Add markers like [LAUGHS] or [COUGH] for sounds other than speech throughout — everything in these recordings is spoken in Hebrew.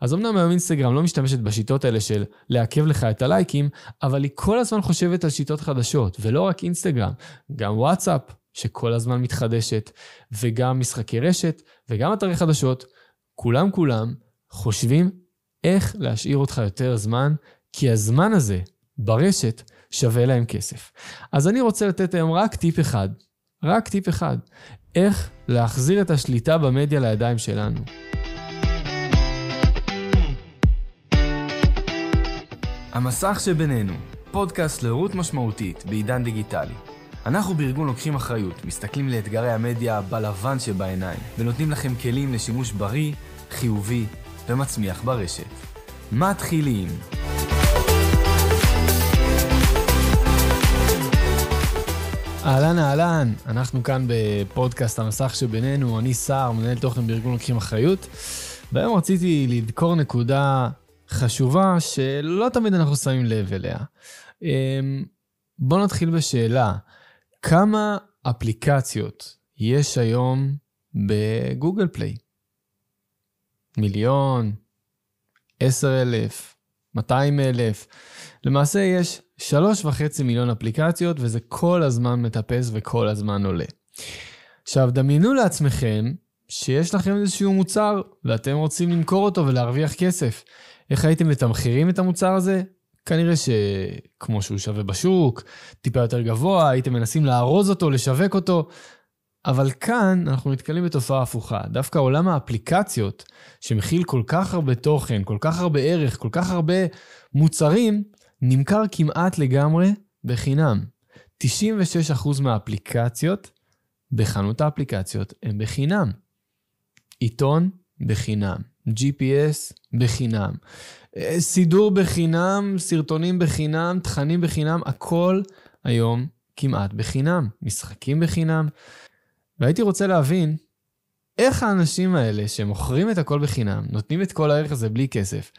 אז אמנם היום אינסטגרם לא משתמשת בשיטות האלה של לעכב לך את הלייקים, אבל היא כל הזמן חושבת על שיטות חדשות, ולא רק אינסטגרם, גם וואטסאפ, שכל הזמן מתחדשת, וגם משחקי רשת, וגם אתרי חדשות, כולם כולם חושבים איך להשאיר אותך יותר זמן, כי הזמן הזה ברשת שווה להם כסף. אז אני רוצה לתת היום רק טיפ אחד, רק טיפ אחד, איך להחזיר את השליטה במדיה לידיים שלנו. המסך שבינינו, פודקאסט להורות משמעותית בעידן דיגיטלי. אנחנו בארגון לוקחים אחריות, מסתכלים לאתגרי המדיה בלבן שבעיניים, ונותנים לכם כלים לשימוש בריא, חיובי ומצמיח ברשת. מתחילים. אהלן אהלן, אנחנו כאן בפודקאסט המסך שבינינו, אני סער, מנהל תוכן בארגון לוקחים אחריות, והיום רציתי לדקור נקודה חשובה שלא תמיד אנחנו שמים לב אליה. אמ, בואו נתחיל בשאלה, כמה אפליקציות יש היום בגוגל פליי? מיליון? עשר אלף? 200 אלף? למעשה יש שלוש וחצי מיליון אפליקציות, וזה כל הזמן מטפס וכל הזמן עולה. עכשיו, דמיינו לעצמכם שיש לכם איזשהו מוצר, ואתם רוצים למכור אותו ולהרוויח כסף. איך הייתם מתמחרים את המוצר הזה? כנראה שכמו שהוא שווה בשוק, טיפה יותר גבוה, הייתם מנסים לארוז אותו, לשווק אותו. אבל כאן אנחנו נתקלים בתופעה הפוכה. דווקא עולם האפליקציות, שמכיל כל כך הרבה תוכן, כל כך הרבה ערך, כל כך הרבה מוצרים, נמכר כמעט לגמרי בחינם. 96% מהאפליקציות בחנות האפליקציות הם בחינם. עיתון בחינם, GPS בחינם, אה, סידור בחינם, סרטונים בחינם, תכנים בחינם, הכל היום כמעט בחינם, משחקים בחינם. והייתי רוצה להבין איך האנשים האלה שמוכרים את הכל בחינם, נותנים את כל הערך הזה בלי כסף,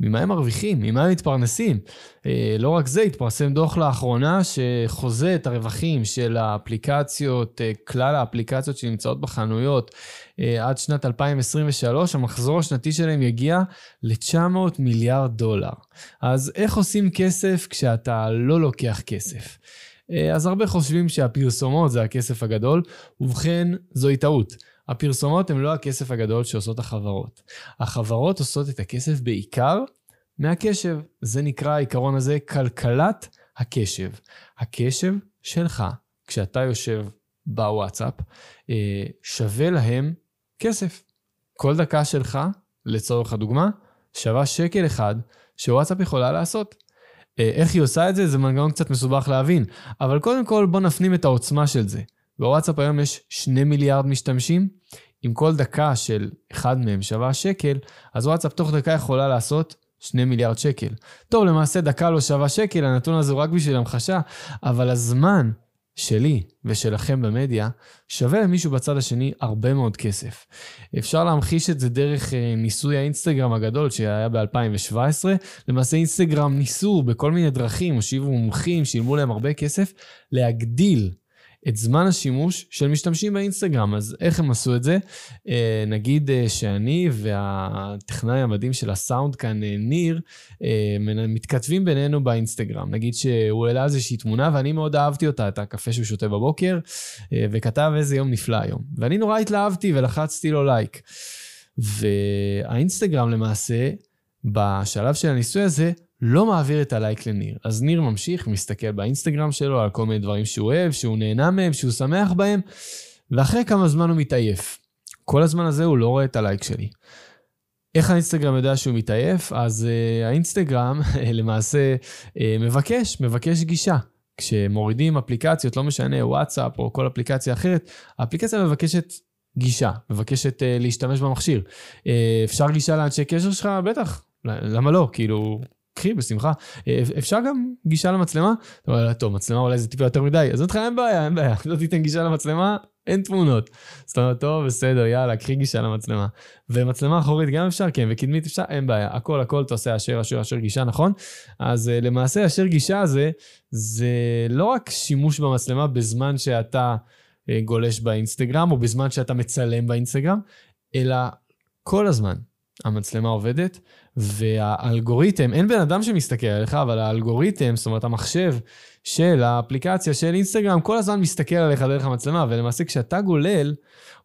ממה הם מרוויחים? ממה הם מתפרנסים? אה, לא רק זה, התפרסם דוח לאחרונה שחוזה את הרווחים של האפליקציות, אה, כלל האפליקציות שנמצאות בחנויות אה, עד שנת 2023, המחזור השנתי שלהם יגיע ל-900 מיליארד דולר. אז איך עושים כסף כשאתה לא לוקח כסף? אז הרבה חושבים שהפרסומות זה הכסף הגדול, ובכן, זוהי טעות. הפרסומות הן לא הכסף הגדול שעושות החברות. החברות עושות את הכסף בעיקר מהקשב. זה נקרא העיקרון הזה כלכלת הקשב. הקשב שלך, כשאתה יושב בוואטסאפ, אה, שווה להם כסף. כל דקה שלך, לצורך הדוגמה, שווה שקל אחד שוואטסאפ יכולה לעשות. אה, איך היא עושה את זה? זה מנגנון קצת מסובך להבין. אבל קודם כל בוא נפנים את העוצמה של זה. בוואטסאפ היום יש 2 מיליארד משתמשים. אם כל דקה של אחד מהם שווה שקל, אז וואטסאפ תוך דקה יכולה לעשות 2 מיליארד שקל. טוב, למעשה דקה לא שווה שקל, הנתון הזה הוא רק בשביל המחשה, אבל הזמן שלי ושלכם במדיה שווה למישהו בצד השני הרבה מאוד כסף. אפשר להמחיש את זה דרך אה, ניסוי האינסטגרם הגדול שהיה ב-2017. למעשה אינסטגרם ניסו בכל מיני דרכים, הושיבו מומחים, שילמו להם הרבה כסף, להגדיל את זמן השימוש של משתמשים באינסטגרם. אז איך הם עשו את זה? אה, נגיד אה, שאני והטכנאי המדהים של הסאונד כאן, אה, ניר, מתכתבים בינינו באינסטגרם. נגיד שהוא העלה איזושהי תמונה ואני מאוד אהבתי אותה, את הקפה שהוא שותה בבוקר, וכתב איזה יום נפלא היום. ואני נורא התלהבתי ולחצתי לו לייק. והאינסטגרם למעשה, בשלב של הניסוי הזה, לא מעביר את הלייק לניר. אז ניר ממשיך, מסתכל באינסטגרם שלו על כל מיני דברים שהוא אוהב, שהוא נהנה מהם, שהוא שמח בהם, ואחרי כמה זמן הוא מתעייף. כל הזמן הזה הוא לא רואה את הלייק שלי. איך האינסטגרם יודע שהוא מתעייף? אז uh, האינסטגרם למעשה uh, מבקש, מבקש גישה. כשמורידים אפליקציות, לא משנה, וואטסאפ או כל אפליקציה אחרת, האפליקציה מבקשת גישה, מבקשת uh, להשתמש במכשיר. Uh, אפשר גישה לאנשי קשר שלך? בטח. למה לא? כאילו, קחי, בשמחה. אה, אפשר גם גישה למצלמה? אתה אומר, טוב, מצלמה אולי זה טיפה יותר מדי, אז אותך אין בעיה, אין בעיה. [LAUGHS] לא תיתן גישה למצלמה, אין תמונות. זאת אומרת, טוב, בסדר, יאללה, קחי גישה למצלמה. ומצלמה אחורית גם אפשר, כן, וקדמית אפשר, אין בעיה. הכל, הכל אתה עושה אשר, אשר, אשר גישה, נכון? אז uh, למעשה, אשר גישה הזה, זה לא רק שימוש במצלמה בזמן שאתה uh, גולש באינסטגרם, או בזמן שאתה מצלם באינסטגרם, אלא כל הזמן. המצלמה עובדת, והאלגוריתם, אין בן אדם שמסתכל עליך, אבל האלגוריתם, זאת אומרת המחשב של האפליקציה של אינסטגרם, כל הזמן מסתכל עליך דרך המצלמה, ולמעשה כשאתה גולל,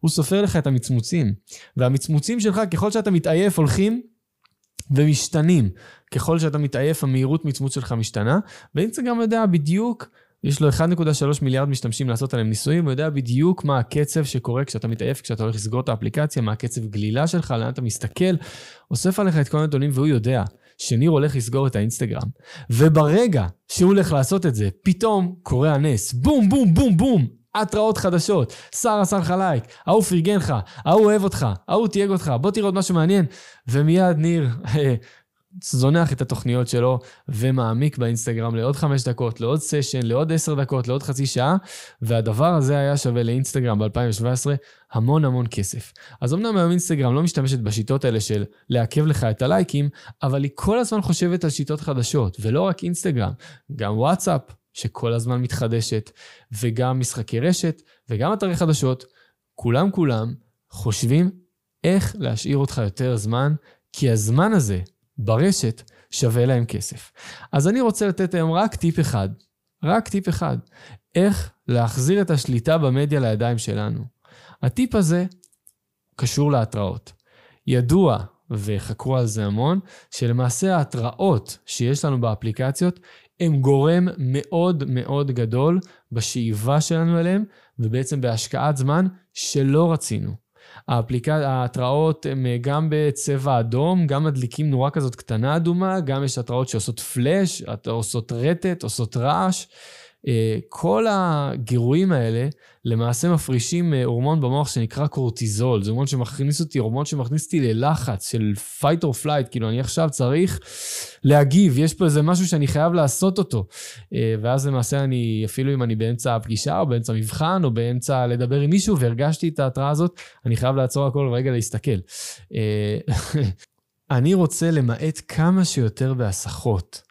הוא סופר לך את המצמוצים. והמצמוצים שלך, ככל שאתה מתעייף, הולכים ומשתנים. ככל שאתה מתעייף, המהירות מצמוץ שלך משתנה, ואינסטגרם יודע בדיוק יש לו 1.3 מיליארד משתמשים לעשות עליהם ניסויים, הוא יודע בדיוק מה הקצב שקורה כשאתה מתעייף, כשאתה הולך לסגור את האפליקציה, מה הקצב גלילה שלך, לאן אתה מסתכל, אוסף עליך את כל הנתונים והוא יודע שניר הולך לסגור את האינסטגרם. וברגע שהוא הולך לעשות את זה, פתאום קורה הנס, בום, בום, בום, בום, התראות חדשות, שר עשה לך לייק, ההוא פרגן לך, ההוא אוהב אותך, ההוא תייג אותך, בוא תראה עוד משהו מעניין, ומיד ניר [LAUGHS] זונח את התוכניות שלו ומעמיק באינסטגרם לעוד חמש דקות, לעוד סשן, לעוד עשר דקות, לעוד חצי שעה, והדבר הזה היה שווה לאינסטגרם ב-2017 המון המון כסף. אז אמנם היום אינסטגרם לא משתמשת בשיטות האלה של לעכב לך את הלייקים, אבל היא כל הזמן חושבת על שיטות חדשות, ולא רק אינסטגרם, גם וואטסאפ, שכל הזמן מתחדשת, וגם משחקי רשת, וגם אתרי חדשות, כולם כולם חושבים איך להשאיר אותך יותר זמן, כי הזמן הזה ברשת שווה להם כסף. אז אני רוצה לתת היום רק טיפ אחד, רק טיפ אחד, איך להחזיר את השליטה במדיה לידיים שלנו. הטיפ הזה קשור להתראות. ידוע, וחקרו על זה המון, שלמעשה ההתראות שיש לנו באפליקציות הם גורם מאוד מאוד גדול בשאיבה שלנו אליהם, ובעצם בהשקעת זמן שלא רצינו. ההתראות הן אה, גם בצבע אדום, גם מדליקים נורה כזאת קטנה אדומה, גם יש התראות שעושות פלאש, עושות רטט, עושות רעש. אה, כל הגירויים האלה למעשה מפרישים אה, הורמון במוח שנקרא קורטיזול. זה הורמון שמכניס אותי, הורמון שמכניס אותי ללחץ של fight or flight, כאילו אני עכשיו צריך להגיב, יש פה איזה משהו שאני חייב לעשות אותו. אה, ואז למעשה אני, אפילו אם אני באמצע הפגישה או באמצע מבחן או באמצע לדבר עם מישהו והרגשתי את ההתראה הזאת, אני חייב לעצור הכל ורגע להסתכל. [LAUGHS] אני רוצה למעט כמה שיותר בהסחות,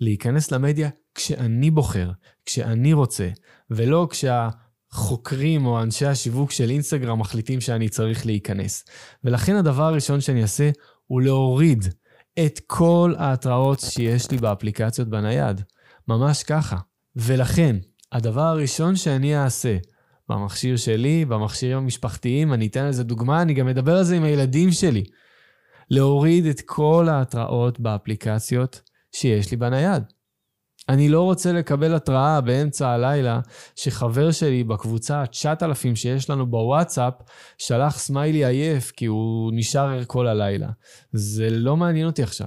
להיכנס למדיה כשאני בוחר, כשאני רוצה, ולא כשהחוקרים או אנשי השיווק של אינסטגרם מחליטים שאני צריך להיכנס. ולכן הדבר הראשון שאני אעשה הוא להוריד את כל ההתראות שיש לי באפליקציות בנייד. ממש ככה. ולכן, הדבר הראשון שאני אעשה במכשיר שלי, במכשירים המשפחתיים, אני אתן לזה דוגמה, אני גם אדבר על זה עם הילדים שלי. להוריד את כל ההתראות באפליקציות שיש לי בנייד. אני לא רוצה לקבל התראה באמצע הלילה שחבר שלי בקבוצה 9,000 שיש לנו בוואטסאפ שלח סמיילי עייף כי הוא נשאר ער כל הלילה. זה לא מעניין אותי עכשיו.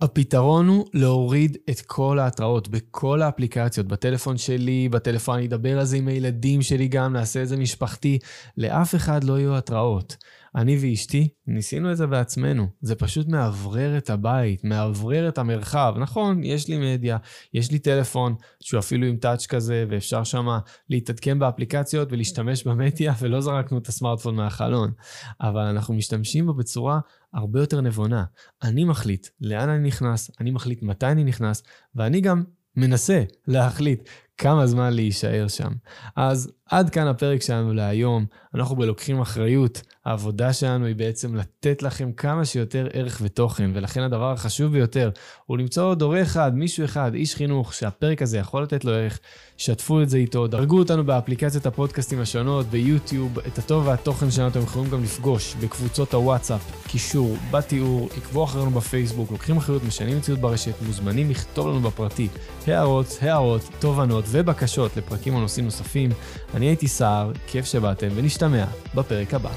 הפתרון הוא להוריד את כל ההתראות בכל האפליקציות, בטלפון שלי, בטלפון, אני אדבר על זה עם הילדים שלי גם, נעשה את זה משפחתי. לאף אחד לא יהיו התראות. אני ואשתי ניסינו את זה בעצמנו. זה פשוט מאוורר את הבית, מאוורר את המרחב. נכון, יש לי מדיה, יש לי טלפון שהוא אפילו עם טאץ' כזה, ואפשר שם להתעדכן באפליקציות ולהשתמש במדיה, [LAUGHS] ולא זרקנו את הסמארטפון מהחלון. אבל אנחנו משתמשים בו בצורה הרבה יותר נבונה. אני מחליט לאן אני נכנס, אני מחליט מתי אני נכנס, ואני גם מנסה להחליט כמה זמן להישאר שם. אז עד כאן הפרק שלנו להיום. אנחנו בלוקחים אחריות. העבודה שלנו היא בעצם לתת לכם כמה שיותר ערך ותוכן, ולכן הדבר החשוב ביותר הוא למצוא עוד הורה אחד, מישהו אחד, איש חינוך, שהפרק הזה יכול לתת לו ערך, שתפו את זה איתו, דרגו אותנו באפליקציית הפודקאסטים השונות, ביוטיוב, את הטוב והתוכן שלנו אתם יכולים גם לפגוש בקבוצות הוואטסאפ, קישור, בתיאור, עקבו אחרינו בפייסבוק, לוקחים אחריות, משנים מציאות ברשת, מוזמנים לכתוב לנו בפרטי הערות, הערות, תובנות ובקשות לפרקים או נושאים נוספים. אני הייתי סער, כיף שבאתם, ונשתמע בפרק הבא.